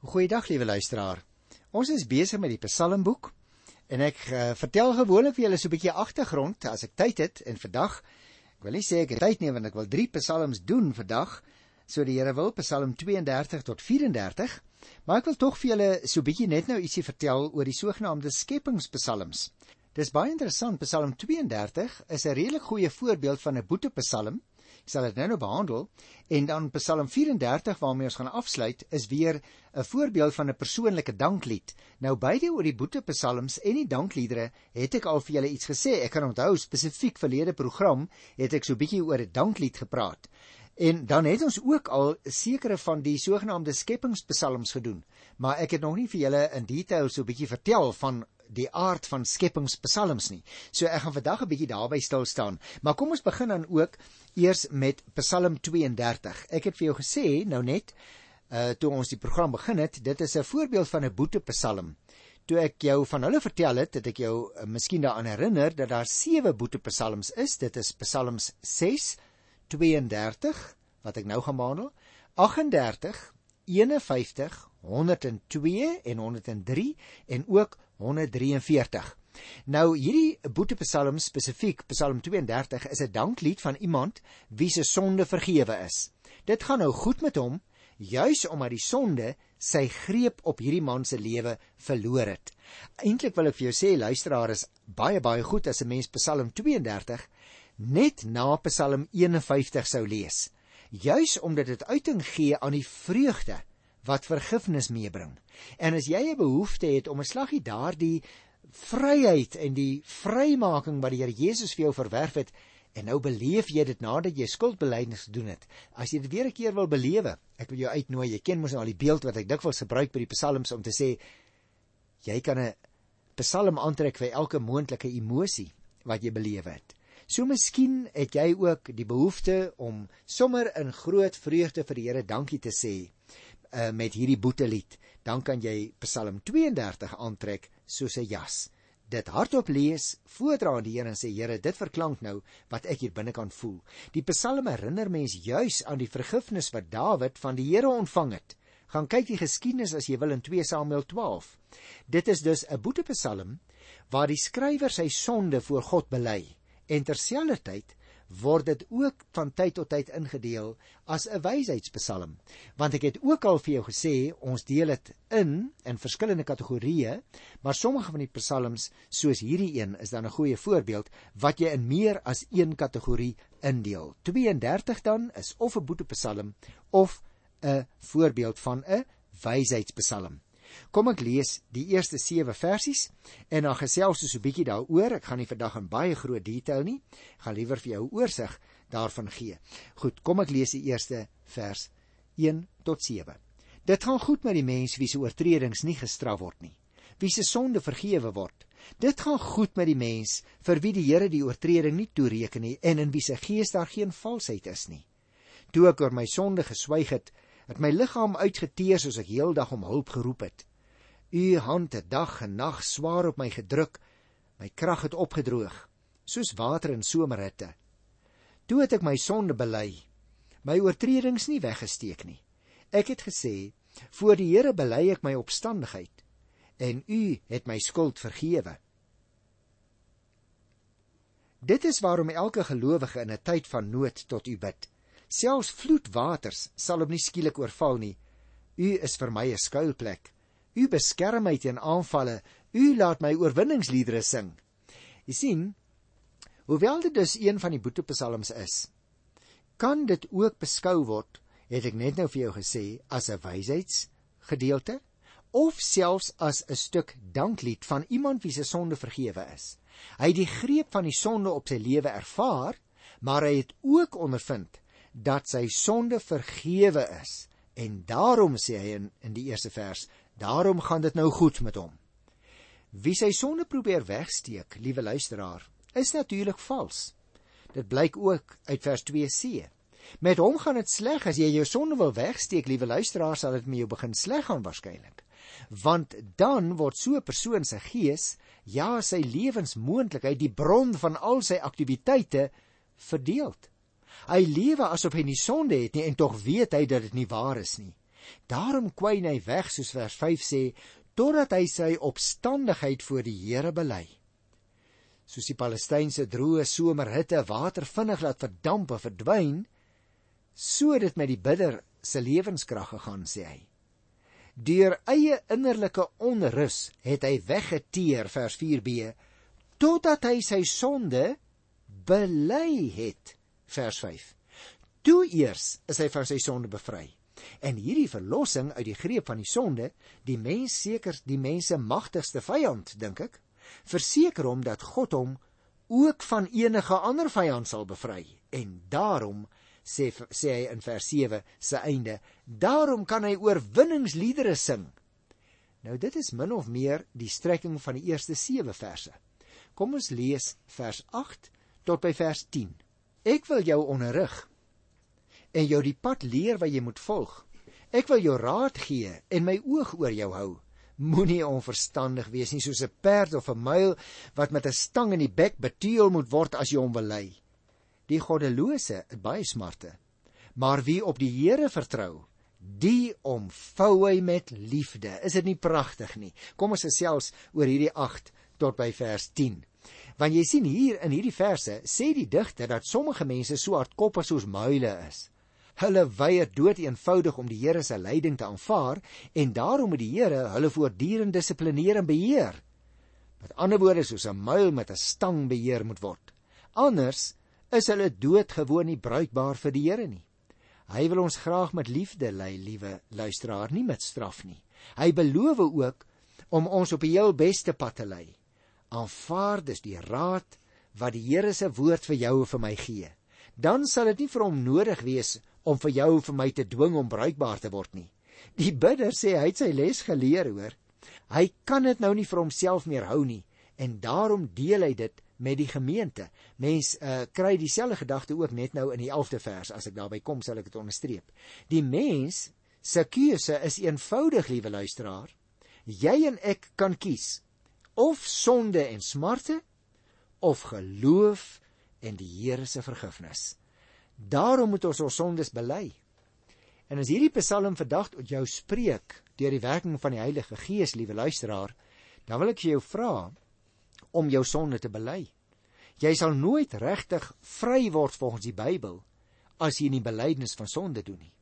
Goeiedag liewe luisteraar. Ons is besig met die Psalmboek en ek uh, vertel gewoonlik vir julle so 'n bietjie agtergrond as ek tyd het en vandag ek wil nie sê ek het tyd nie want ek wil 3 psalms doen vandag. So die Here wil Psalm 32 tot 34, maar ek wil tog vir julle so 'n bietjie net nou ietsie vertel oor die sogenaamde skepingspsalms. Dis baie interessant. Psalm 32 is 'n redelik goeie voorbeeld van 'n boetepsalm Ek sal dit nou nou behandel en dan Psalm 34 waarmee ons gaan afsluit is weer 'n voorbeeld van 'n persoonlike danklied. Nou beide oor die boete psalms en die dankliedere het ek al vir julle iets gesê. Ek kan onthou spesifiek verlede program het ek so bietjie oor 'n danklied gepraat. En dan het ons ook al sekere van die sogenaamde skepingspsalms gedoen, maar ek het nog nie vir julle in detail so bietjie vertel van die aard van skepingspsalms nie. So ek gaan vandag 'n bietjie daarby stil staan. Maar kom ons begin dan ook eers met Psalm 32. Ek het vir jou gesê nou net uh toe ons die program begin het, dit is 'n voorbeeld van 'n boetepsalm. Toe ek jou van hulle vertel het, het ek jou uh, miskien daaraan herinner dat daar sewe boetepsalms is. Dit is Psalms 6, 32 wat ek nou gaan behandel, 38, 51, 102 en 103 en ook 143. Nou hierdie boetepsalm spesifiek Psalm 32 is 'n danklied van iemand wie se sonde vergewe is. Dit gaan nou goed met hom juis omdat die sonde sy greep op hierdie man se lewe verloor het. Eintlik wil ek vir jou sê luisteraar is baie baie goed as 'n mens Psalm 32 net na Psalm 51 sou lees. Juis omdat dit uiting gee aan die vreugde wat vergifnis meebring. En as jy 'n behoefte het om 'n slaggie daardie vryheid en die vrymaking wat die Here Jesus vir jou verwerf het en nou beleef jy dit nadat jy skuldbeleidings gedoen het. As jy dit weer 'n keer wil belewe, ek wil jou uitnooi. Jy ken mos nou al die beeld wat ek dikwels gebruik by die psalms om te sê jy kan 'n psalm aantrek vir elke moontlike emosie wat jy beleef het. So miskien het jy ook die behoefte om sommer in groot vreugde vir die Here dankie te sê uh, met hierdie boetelied, dan kan jy Psalm 32 aantrek soos 'n jas. Dit hardop lees, voordra aan die Here en sê Here, dit verklank nou wat ek hier binne kan voel. Die Psalm herinner mens juis aan die vergifnis wat Dawid van die Here ontvang het. Gaan kyk die geskiedenis as jy wil in 2 Samuel 12. Dit is dus 'n boetepsalm waar die skrywer sy sonde voor God bely en terselfdertyd word dit ook van tyd tot tyd ingedeel as 'n wysheidspsalm want ek het ook al vir jou gesê ons deel dit in in verskillende kategorieë maar sommige van die psalms soos hierdie een is dan 'n goeie voorbeeld wat jy in meer as een kategorie indeel. 32 dan is of 'n boetepsalm of 'n voorbeeld van 'n wysheidspsalm Kom ek lees die eerste 7 versies en dan gesels ons 'n bietjie daaroor. Ek gaan nie vandag in baie groot detail nie. Ek gaan liewer vir jou 'n oorsig daarvan gee. Goed, kom ek lees die eerste vers 1 tot 7. Dit gaan goed met die mens wie se oortredings nie gestraf word nie, wie se sonde vergewe word. Dit gaan goed met die mens vir wie die Here die oortreding nie toereken nie en in wie se gees daar geen valsheid is nie. Toe ek oor my sonde geswyg het, het my liggaam uitgeteer soos ek heeldag om hulp geroep het. U hand het dag en nag swaar op my gedruk. My krag het opgedroog, soos water in somerhitte. Toe het ek my sonde bely, my oortredings nie weggesteek nie. Ek het gesê: "Voor die Here bely ek my opstandigheid, en U het my skuld vergewe." Dit is waarom elke gelowige in 'n tyd van nood tot U bid. Selfs vloedwaters sal hom nie skielik oorval nie. U is vir my 'n skuilplek. U beskerm my teen aanvalle. U laat my oorwinningsliedere sing. Jy sien, hoewel dit dus een van die boetepsalms is, kan dit ook beskou word, het ek net nou vir jou gesê, as 'n wysheidsgedeelte of selfs as 'n stuk danklied van iemand wie se sonde vergewe is. Hy het die greep van die sonde op sy lewe ervaar, maar hy het ook ondervind dat sy sonde vergewe is. En daarom sê hy in in die eerste vers daarom gaan dit nou goed met hom. Wie sy sonde probeer wegsteek liewe luisteraar is natuurlik vals. Dit blyk ook uit vers 2c met hom gaan dit sleg as jy jou sonde wil wegsteek liewe luisteraar sal dit met jou begin sleg gaan waarskynlik want dan word so 'n persoon se gees ja sy lewensmoontlikheid die bron van al sy aktiwiteite verdeeld Hy lewe asof hy nie sonde het nie en tog weet hy dat dit nie waar is nie. Daarom kwyn hy weg soos vers 5 sê totdat hy sy opstandigheid voor die Here bely. Soos die Palestynse droë somerhitte water vinnig laat verdamp en verdwyn, so dit met die bidder se lewenskrag gegaan sê hy. Deur eie innerlike onrus het hy weggeteer vers 4b totdat hy sy sonde bely het vers 5. Toe eers is hy van sy sonde bevry. En hierdie verlossing uit die greep van die sonde, die mens seker die mense magtigste vyand, dink ek, verseker hom dat God hom ook van enige ander vyand sal bevry. En daarom sê sê hy in vers 7 se einde, daarom kan hy oorwinningsliedere sing. Nou dit is min of meer die strekking van die eerste 7 verse. Kom ons lees vers 8 tot by vers 10. Ek wil jou onderrig en jou die pad leer wat jy moet volg. Ek wil jou raad gee en my oog oor jou hou. Moenie onverstandig wees nie soos 'n perd of 'n muil wat met 'n stang in die bek betuil moet word as jy hom wil lei. Die goddelose het baie smarte, maar wie op die Here vertrou, die omvou hy met liefde. Is dit nie pragtig nie? Kom ons gesels oor hierdie 8 tot by vers 10. Want jy sien hier in hierdie verse sê die digter dat sommige mense so hardkoppig soos muile is. Hulle weier dood eenvoudig om die Here se leiding te aanvaar en daarom moet die Here hulle voortdurend dissiplineer en beheer. Met ander woorde soos 'n muil met 'n stang beheer moet word. Anders is hulle doodgewoon nie bruikbaar vir die Here nie. Hy wil ons graag met liefde lei, liewe luisteraar, nie met straf nie. Hy beloof ook om ons op die heel beste pad te lei. Aanvaar dus die raad wat die Here se woord vir jou en vir my gee. Dan sal dit nie vir hom nodig wees om vir jou vir my te dwing om bruikbaar te word nie. Die bidder sê hy het sy les geleer, hoor. Hy kan dit nou nie vir homself meer hou nie en daarom deel hy dit met die gemeente. Mens uh, kry dieselfde gedagte ook net nou in die 11de vers as ek daarby kom sal ek dit onderstreep. Die mens se keuse is eenvoudig, liewe luisteraar. Jy en ek kan kies of sonde en smarte of geloof en die Here se vergifnis. Daarom moet ons ons sondes bely. En as hierdie Psalm vandag tot jou spreek deur die werking van die Heilige Gees, liewe luisteraar, dan wil ek jou vra om jou sonde te bely. Jy sal nooit regtig vry word volgens die Bybel as jy nie belydenis van sonde doen nie.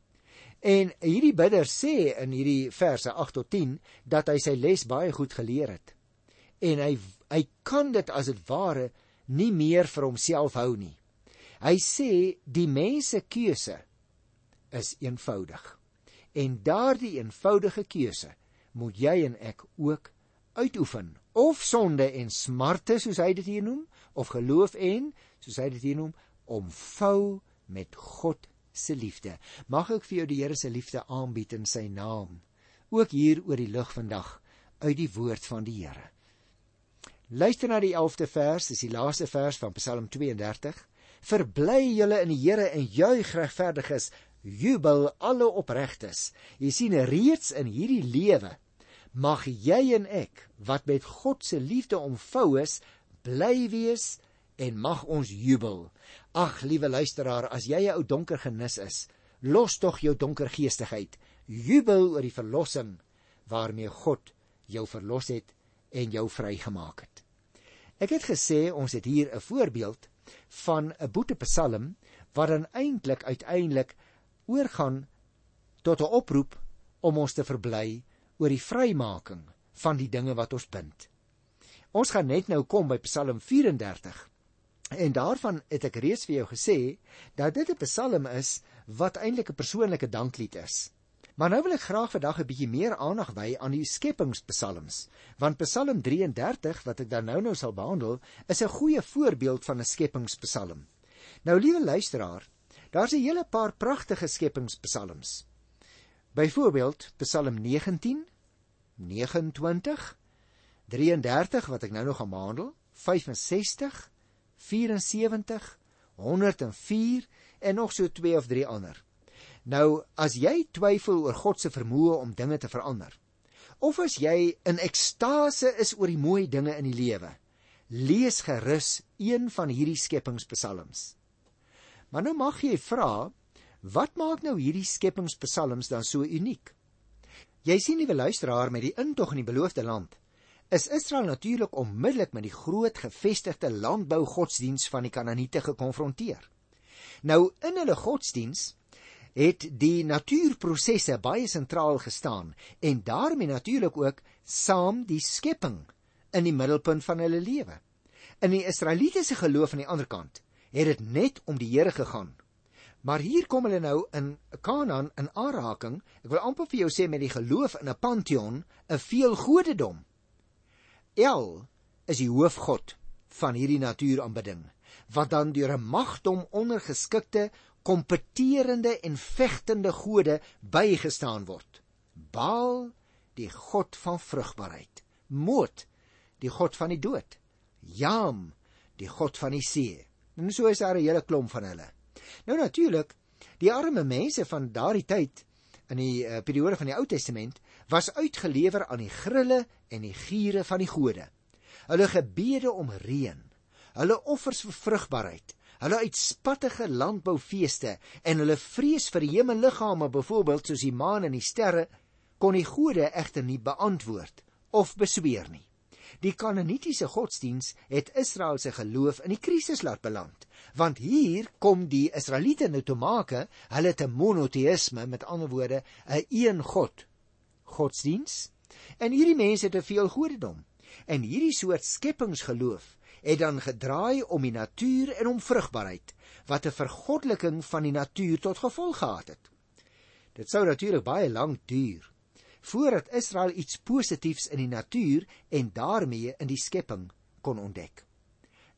En hierdie bidder sê in hierdie verse 8 tot 10 dat hy sy les baie goed geleer het. En hy hy kan dit as dit ware nie meer vir homself hou nie. Hy sê die mense keuse is eenvoudig. En daardie eenvoudige keuse moet jy en ek ook uitoefen. Of sonde en smarte soos hy dit hier noem, of geloof en soos hy dit hier noem, omvou met God se liefde. Mag ek vir jou die Here se liefde aanbied in sy naam. Ook hier oor die lig vandag uit die woord van die Here. Luister na die 11de vers, dis die laaste vers van Psalm 32. Verbly julle in die Here en juig regverdiges, jubel alle opregtes. Jy sien reeds in hierdie lewe mag jy en ek wat met God se liefde omvou is, bly wees en mag ons jubel. Ag, liewe luisteraar, as jy 'n ou donker genis is, los tog jou donker geestigheid. Jubel oor die verlossing waarmee God jou verlos het en jou vrygemaak het. Ek het gesê ons het hier 'n voorbeeld van 'n boetepsalm wat dan eintlik uiteindelik oorgaan tot 'n oproep om ons te verbly oor die vrymaking van die dinge wat ons bind. Ons gaan net nou kom by Psalm 34. En daarvan het ek reeds vir jou gesê dat dit 'n psalm is wat eintlik 'n persoonlike danklied is. Maar nou wil ek graag vandag 'n bietjie meer aandag wy aan die skepingspsalms, want Psalm 33 wat ek dan nou nou sal behandel, is 'n goeie voorbeeld van 'n skepingspsalm. Nou liewe luisteraar, daar's 'n hele paar pragtige skepingspsalms. Byvoorbeeld Psalm 19, 29, 33 wat ek nou nog gaan behandel, 65, 74, 104 en nog so 2 of 3 ander. Nou, as jy twyfel oor God se vermoë om dinge te verander, of as jy in ekstase is oor die mooi dinge in die lewe, lees gerus een van hierdie skepingspsalms. Maar nou mag jy vra, wat maak nou hierdie skepingspsalms dan so uniek? Jy sien liewe luisteraar met die intog in die beloofde land is Israel natuurlik onmiddellik met die groot gevestigde landbougodsdiens van die Kanaaniete gekonfronteer. Nou in hulle godsdiens het die natuurprosesse baie sentraal gestaan en daarmee natuurlik ook saam die skepping in die middelpunt van hulle lewe. In die Israelitiese geloof aan die ander kant het dit net om die Here gegaan. Maar hier kom hulle nou in Kanaan in aanraking. Ek wil amper vir jou sê met die geloof in 'n pantheon, 'n veelgodedom. El is die hoofgod van hierdie natuuraanbidding wat dan deur 'n magdom ondergeskikte kompeterende en vegtende gode bygestaan word. Baal, die god van vrugbaarheid. Moot, die god van die dood. Jam, die god van die see. En so is daar 'n hele klomp van hulle. Nou natuurlik, die arme mense van daardie tyd in die uh, periode van die Ou Testament was uitgelewer aan die grille en die giere van die gode. Hulle gebede om reën, hulle offers vir vrugbaarheid, hulle uitspattige landboufeeste en hulle vrees vir hemelliggame byvoorbeeld soos die maan en die sterre kon die gode egter nie beantwoord of besweer nie. Die Kanaanitiese godsdiens het Israel se geloof in die krisis laat beland, want hier kom die Israeliete nou te maak, hulle te monoteïsme, met ander woorde, 'n een God godsdiens. En hierdie mense het te veel godedom. En hierdie soort skepingsgeloof het dan gedraai om die natuur en om vrugbaarheid, wat 'n vergoddeliking van die natuur tot gevolg gehad het. Dit sou natuurlik baie lank duur voordat Israel iets positiefs in die natuur en daarmee in die skepping kon ontdek.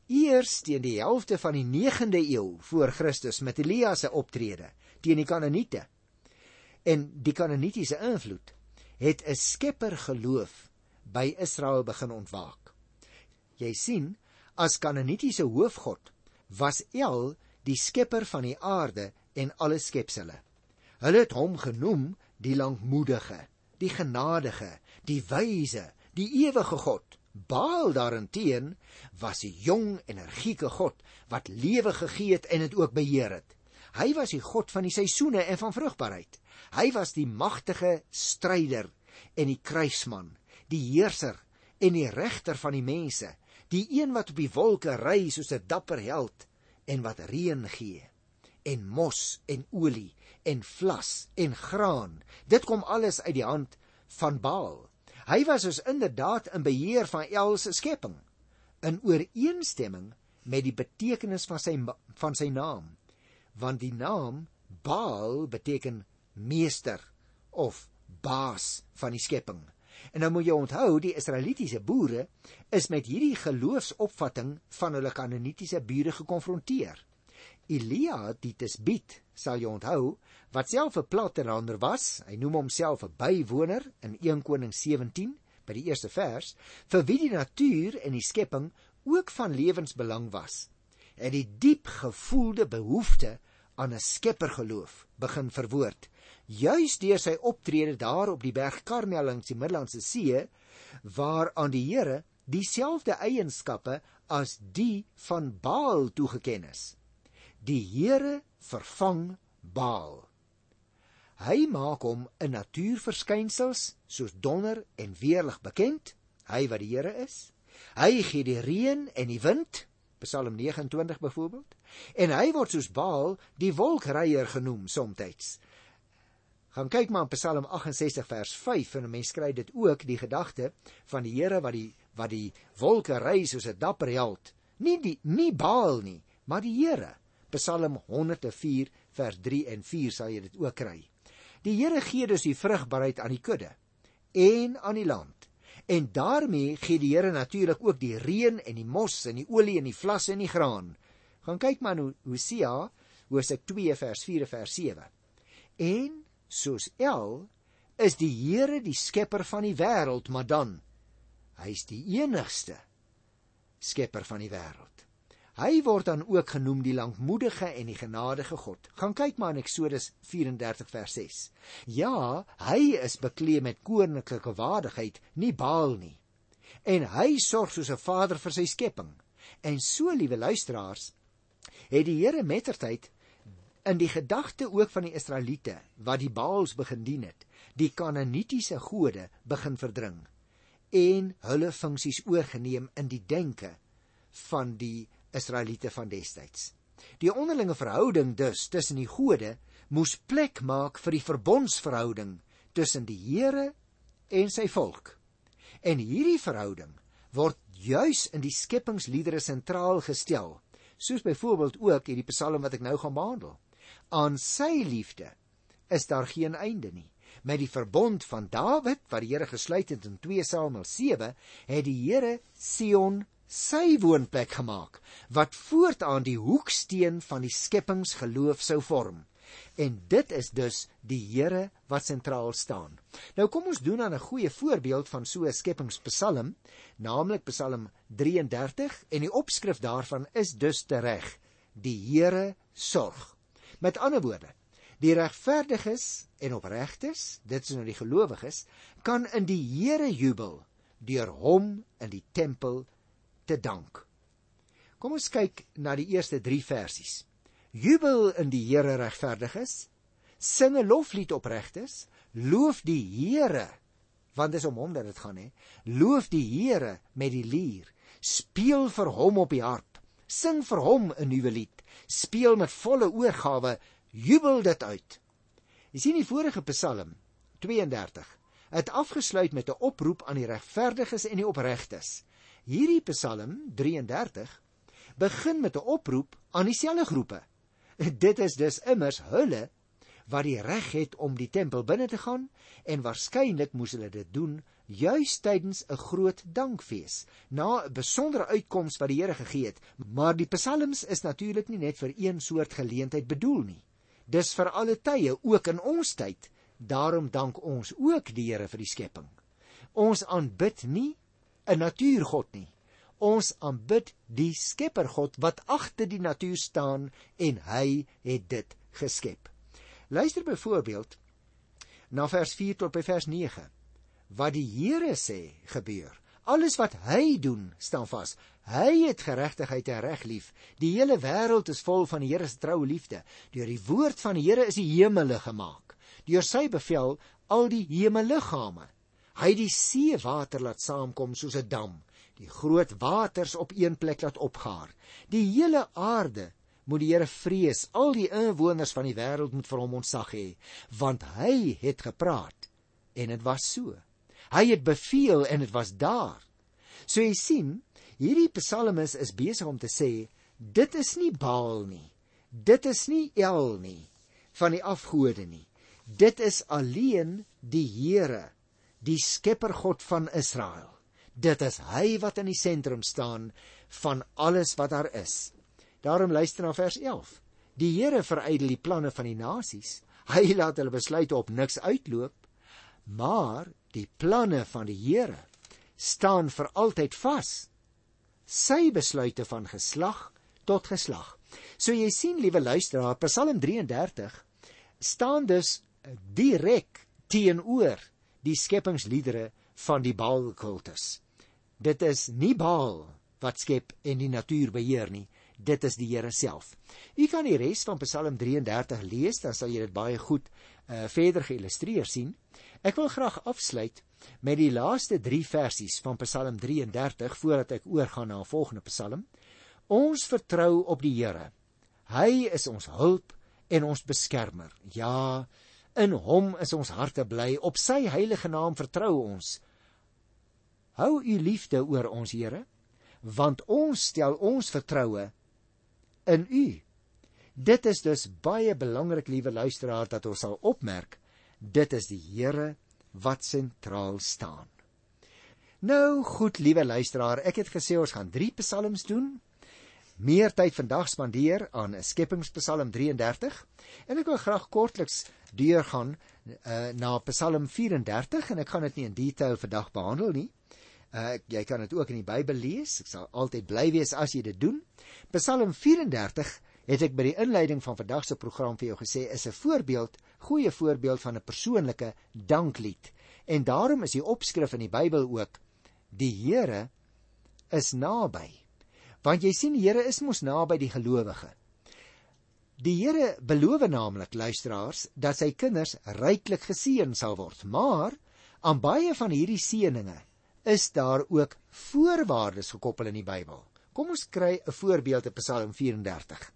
Eers teen die helfte van die 9de eeu voor Christus met Elia se optrede teen die Kanaaniete en die Kanaanitiese invloed het 'n skepper geloof by Israel begin ontwaak. Jy sien, as Kanaanitiese hoofgod was El die skepper van die aarde en alle skepsele. Hulle het hom genoem die lankmoedige, die genadige, die wyse, die ewige God. Baal daarenteen was 'n jong, energieke God wat lewe gegee het en dit ook beheer het. Hy was die God van die seisoene en van vrugbaarheid. Hy was die magtige stryder en die kruisman, die heerser en die regter van die mense, die een wat op die wolke ry soos 'n dapper held en wat reën gee en mos en olie en vlas en graan. Dit kom alles uit die hand van Baal. Hy was dus inderdaad in beheer van El se skepping in ooreenstemming met die betekenis van sy van sy naam. Want die naam Baal beteken meester of baas van die skepping. En nou moet jy onthou, die Israelitiese boere is met hierdie geloofsopvatting van hulle Kanaanitiese bure gekonfronteer. Elia die Tisbiet, sal jy onthou, wat self 'n plattelander was, hy noem homself 'n bywoner in 1 Konings 17 by die eerste vers, vir wie die natuur en die skepping ook van lewensbelang was. Het die diep gevoelde behoefte aan 'n skeppergeloof begin verwoord, juis deur sy optrede daar op die berg Karmel langs die Middellandse See, waar aan die Here dieselfde eienskappe as die van Baal toegeken is die Here vervang Baal. Hy maak hom 'n natuurverskynsels soos donder en weerlig bekend, hy wat die Here is. Hy gee die reën en die wind, Psalm 29 byvoorbeeld, en hy word soos Baal die wolkreier genoem soms. Gaan kyk maar in Psalm 68 vers 5 en 'n mens kry dit ook die gedagte van die Here wat die wat die wolke ry soos 'n dapper held. Nie die nie Baal nie, maar die Here. Psalm 104 vers 3 en 4 sal jy dit ook kry. Die Here gee dus die vrugbaarheid aan die kudde en aan die land. En daarmee gee die Here natuurlik ook die reën en die mos en die olie en die vlas en die graan. Gaan kyk maar hoe Hosea Hosea 2 vers 4 vers 7. En soos El is die Here die skepper van die wêreld, maar dan hy's die enigste skepper van die wêreld. Hy word dan ook genoem die lankmoedige en die genadige God. Gaan kyk maar in Eksodus 34 vers 6. Ja, hy is bekleed met koninklike waardigheid, nie Baal nie. En hy sorg soos 'n vader vir sy skepping. En so, liewe luisteraars, het die Here mettertyd in die gedagte ook van die Israeliete wat die Baals begin dien het, die Kanaanitiese gode begin verdring en hulle funksies oorgeneem in die denke van die Israeliete van destyds. Die onderlinge verhouding dus tussen die gode moes plek maak vir die verbondsverhouding tussen die Here en sy volk. En hierdie verhouding word juis in die skepingsliedere sentraal gestel, soos byvoorbeeld ook hierdie Psalm wat ek nou gaan behandel. Aan sy liefde is daar geen einde nie. Met die verbond van Dawid wat die Here gesluit het in 2 Samuel 7, het die Here Sion sy woonplek gemaak wat voortaan die hoeksteen van die skepingsgeloof sou vorm. En dit is dus die Here wat sentraal staan. Nou kom ons doen aan 'n goeie voorbeeld van so 'n skepingspsalm, naamlik Psalm 33 en die opskrif daarvan is dus tereg: Die Here sorg. Met ander woorde, die regverdiges en opregtes, dit is nou die gelowiges, kan in die Here jubel deur hom in die tempel te dank. Kom ons kyk na die eerste 3 versies. Jubel in die Here regverdiges, sing 'n loflied opregtes, loof die Here, want dis om hom dat dit gaan hè. Loof die Here met die lier, speel vir hom op die harp, sing vir hom 'n nuwe lied, speel met volle oorgawe, jubel dit uit. Jy sien die vorige Psalm 32 het afgesluit met 'n oproep aan die regverdiges en die opregtes. Hierdie Psalm 33 begin met 'n oproep aan dieselfde groepe. Dit is dus immers hulle wat die reg het om die tempel binne te gaan en waarskynlik moes hulle dit doen juis tydens 'n groot dankfees na 'n besondere uitkoms wat die Here gegee het. Maar die psalms is natuurlik nie net vir een soort geleentheid bedoel nie. Dis vir alle tye, ook in ons tyd. Daarom dank ons ook die Here vir die skepping. Ons aanbid nie 'n natuurgod nie. Ons aanbid die Skeppergod wat agter die natuur staan en hy het dit geskep. Luister byvoorbeeld na vers 4 tot by vers 9. Wat die Here sê gebeur. Alles wat hy doen, staan vas. Hy het geregtigheid en reg lief. Die hele wêreld is vol van die Here se troue liefde. Deur die woord van die Here is die hemele gemaak. Deur sy bevel al die hemelliggame Hy het die seewater laat saamkom soos 'n dam, die groot waters op een plek laat opgaar. Die hele aarde moet die Here vrees. Al die inwoners van die wêreld moet vir hom ontzag hê, want hy het gepraat en dit was so. Hy het beveel en dit was daar. So jy sien, hierdie psalmis is besig om te sê, dit is nie Baal nie. Dit is nie El nie van die afgode nie. Dit is alleen die Here die skeppergod van Israel. Dit is hy wat in die sentrum staan van alles wat daar is. Daarom luister na vers 11. Die Here verydel die planne van die nasies. Hy laat hulle besluite op niks uitloop, maar die planne van die Here staan vir altyd vas. Sy besluite van geslag tot geslag. So jy sien, liewe luisteraar, Psalm 33 staan dus direk teenoor die skepingsliedere van die Baalkultus. Dit is nie Baal wat skep en die natuur beheer nie, dit is die Here self. U kan die res van Psalm 33 lees, dan sal jy dit baie goed uh, verder geillustreer sien. Ek wil graag afsluit met die laaste 3 versies van Psalm 33 voordat ek oorgaan na 'n volgende Psalm. Ons vertrou op die Here. Hy is ons hulp en ons beskermer. Ja, In hom is ons harte bly, op sy heilige naam vertrou ons. Hou u liefde oor ons, Here, want ons stel ons vertroue in u. Dit is dus baie belangrik, liewe luisteraar, dat ons sal opmerk, dit is die Here wat sentraal staan. Nou goed, liewe luisteraar, ek het gesê ons gaan 3 psalms doen meer tyd vandag spandeer aan 'n Skepingspsalm 33 en ek wil graag kortliks deurgaan uh, na Psalm 34 en ek gaan dit nie in detail vandag behandel nie. Uh, jy kan dit ook in die Bybel lees. Ek sal altyd bly wees as jy dit doen. Psalm 34 het ek by die inleiding van vandag se program vir jou gesê is 'n voorbeeld, goeie voorbeeld van 'n persoonlike danklied. En daarom is die opskrif in die Bybel ook: Die Here is naby want jy sien die Here is mos naby die gelowige. Die Here beloof naamlik luisteraars dat sy kinders ryklik geseën sal word, maar aan baie van hierdie seëninge is daar ook voorwaardes gekoppel in die Bybel. Kom ons kry 'n voorbeeld in Psalm 34.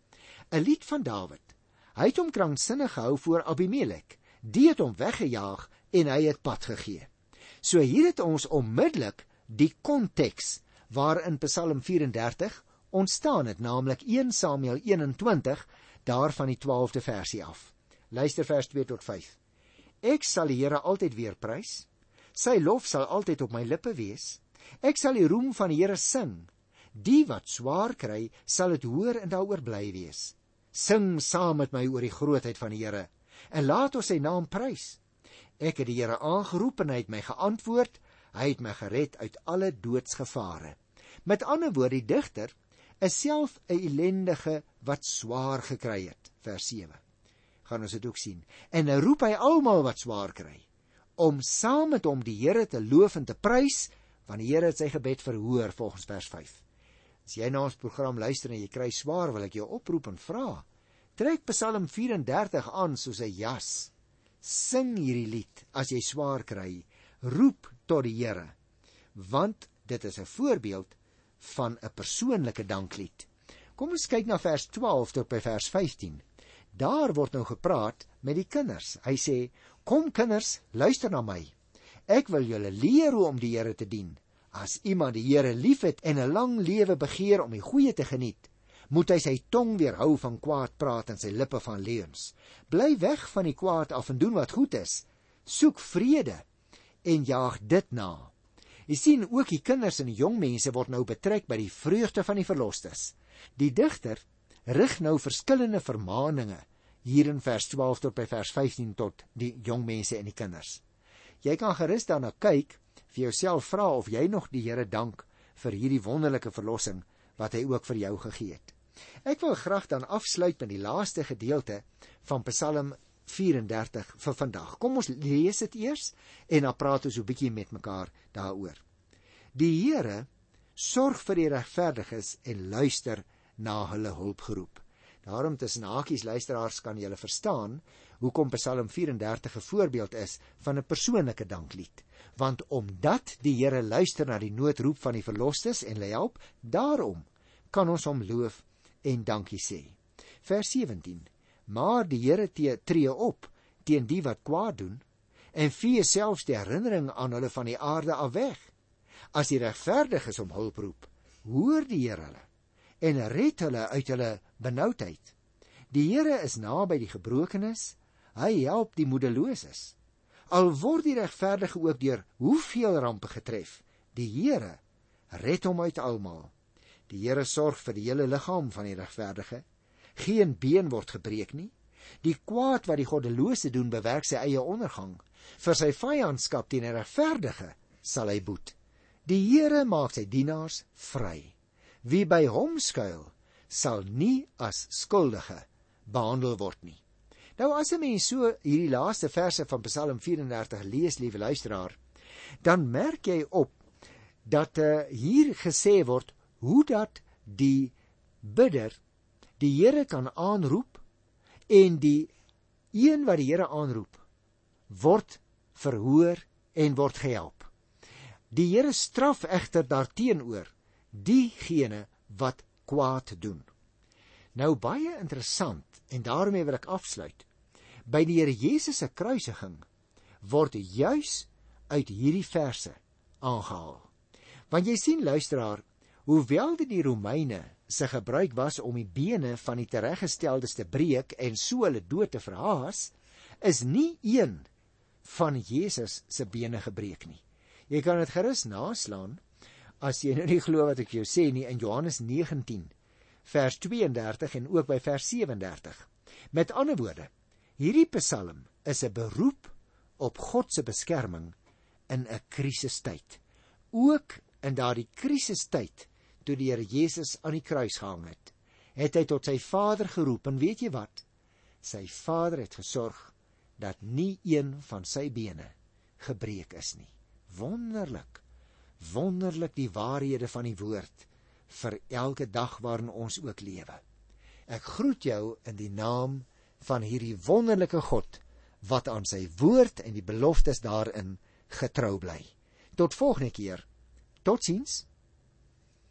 'n Lied van Dawid. Hy het hom kranksinnig gehou voor Abimelek. Die het hom weggejaag en hy het pad gegee. So hier het ons onmiddellik die konteks waarin Psalm 34 ontstaan het, naamlik 1 Samuel 21 daarvan die 12de versie af. Luister vers 2 tot 5. Ek sal die Here altyd weer prys. Sy lof sal altyd op my lippe wees. Ek sal die roem van die Here sing. Die wat swaar kry, sal dit hoor en daaroor bly wees. Sing saam met my oor die grootheid van die Here en laat ons sy naam prys. Ek het die Here aangeroep en hy het my geantwoord. Hy het my gered uit alle doodsgevare. Met ander woorde, die digter is self 'n ellendige wat swaar gekry het. Vers 7. Gaan ons dit ook sien. En nou roep hy almal wat swaar kry om saam met hom die Here te loof en te prys, want die Here het sy gebed verhoor volgens vers 5. As jy na ons program luister en jy kry swaar, wil ek jou oproep en vra. Trek Psalm 34 aan soos 'n jas. Sing hierdie lied as jy swaar kry. Roep tot die Here. Want dit is 'n voorbeeld van 'n persoonlike danklied. Kom ons kyk na vers 12 tot by vers 15. Daar word nou gepraat met die kinders. Hy sê: "Kom kinders, luister na my. Ek wil julle leer hoe om die Here te dien. As iemand die Here liefhet en 'n lang lewe begeer om die goeie te geniet, moet hy sy tong weerhou van kwaad praat en sy lippe van leuns. Bly weg van die kwaad af en doen wat goed is. Soek vrede en jaag dit na." Jy sien ook die kinders en die jong mense word nou betrek by die vreugde van die verlosters. Die digter rig nou verskillende vermaaninge hier in vers 12 tot by vers 15 tot die jong mense en die kinders. Jy kan gerus daarna kyk vir jouself vra of jy nog die Here dank vir hierdie wonderlike verlossing wat hy ook vir jou gegee het. Ek wil graag dan afsluit met die laaste gedeelte van Psalm 34 vir vandag. Kom ons lees dit eers en dan praat ons 'n bietjie met mekaar daaroor. Die Here sorg vir die regverdiges en luister na hulle hulpgeroep. Daarom tussen hakies luisteraars kan julle verstaan hoekom Psalm 34 'n voorbeeld is van 'n persoonlike danklied. Want omdat die Here luister na die noodroep van die verlosters en hulle help, daarom kan ons hom loof en dankie sê. Vers 17 maar die Here tree op teen die wat kwaad doen en vee selfs die herinnering aan hulle van die aarde af weg. As die regverdiges om hulp roep, hoor die Here hulle en red hulle uit hulle benoudheid. Die Here is naby die gebrokenes, hy help die moedeloses. Al word die regverdige ook deur hoeveel rampe getref, die Here red hom uit almal. Die Here sorg vir die hele liggaam van die regverdige geen been word gebreek nie. Die kwaad wat die goddelose doen, bewerk sy eie ondergang. Vir sy vyandskap teen die regverdige sal hy boet. Die Here maak sy dienaars vry. Wie by hom skuil, sal nie as skuldige behandel word nie. Nou as 'n mens so hierdie laaste verse van Psalm 34 lees, liewe luisteraar, dan merk jy op dat uh, hier gesê word hoe dat die bidder die Here kan aanroep en die een wat die Here aanroep word verhoor en word gehelp. Die Here straf egter daarteenoor diegene wat kwaad doen. Nou baie interessant en daarmee wil ek afsluit. By die Here Jesus se kruisiging word juis uit hierdie verse aangehaal. Want jy sien luisteraar, hoewel dit die Romeine se gebruik was om die bene van die tereggesteldes te breek en so hulle dood te verhaas, is nie een van Jesus se bene gebreek nie. Jy kan dit gerus naslaan as jy nou nie glo wat ek jou sê nie in Johannes 19 vers 32 en ook by vers 37. Met ander woorde, hierdie Psalm is 'n beroep op God se beskerming in 'n krisistyd. Ook in daardie krisistyd toe die Here Jesus aan die kruis gehang het, het hy tot sy Vader geroep en weet jy wat? Sy Vader het gesorg dat nie een van sy bene gebreek is nie. Wonderlik. Wonderlik die waarhede van die woord vir elke dag waarin ons ook lewe. Ek groet jou in die naam van hierdie wonderlike God wat aan sy woord en die beloftes daarin getrou bly. Tot volgende keer. Totsiens.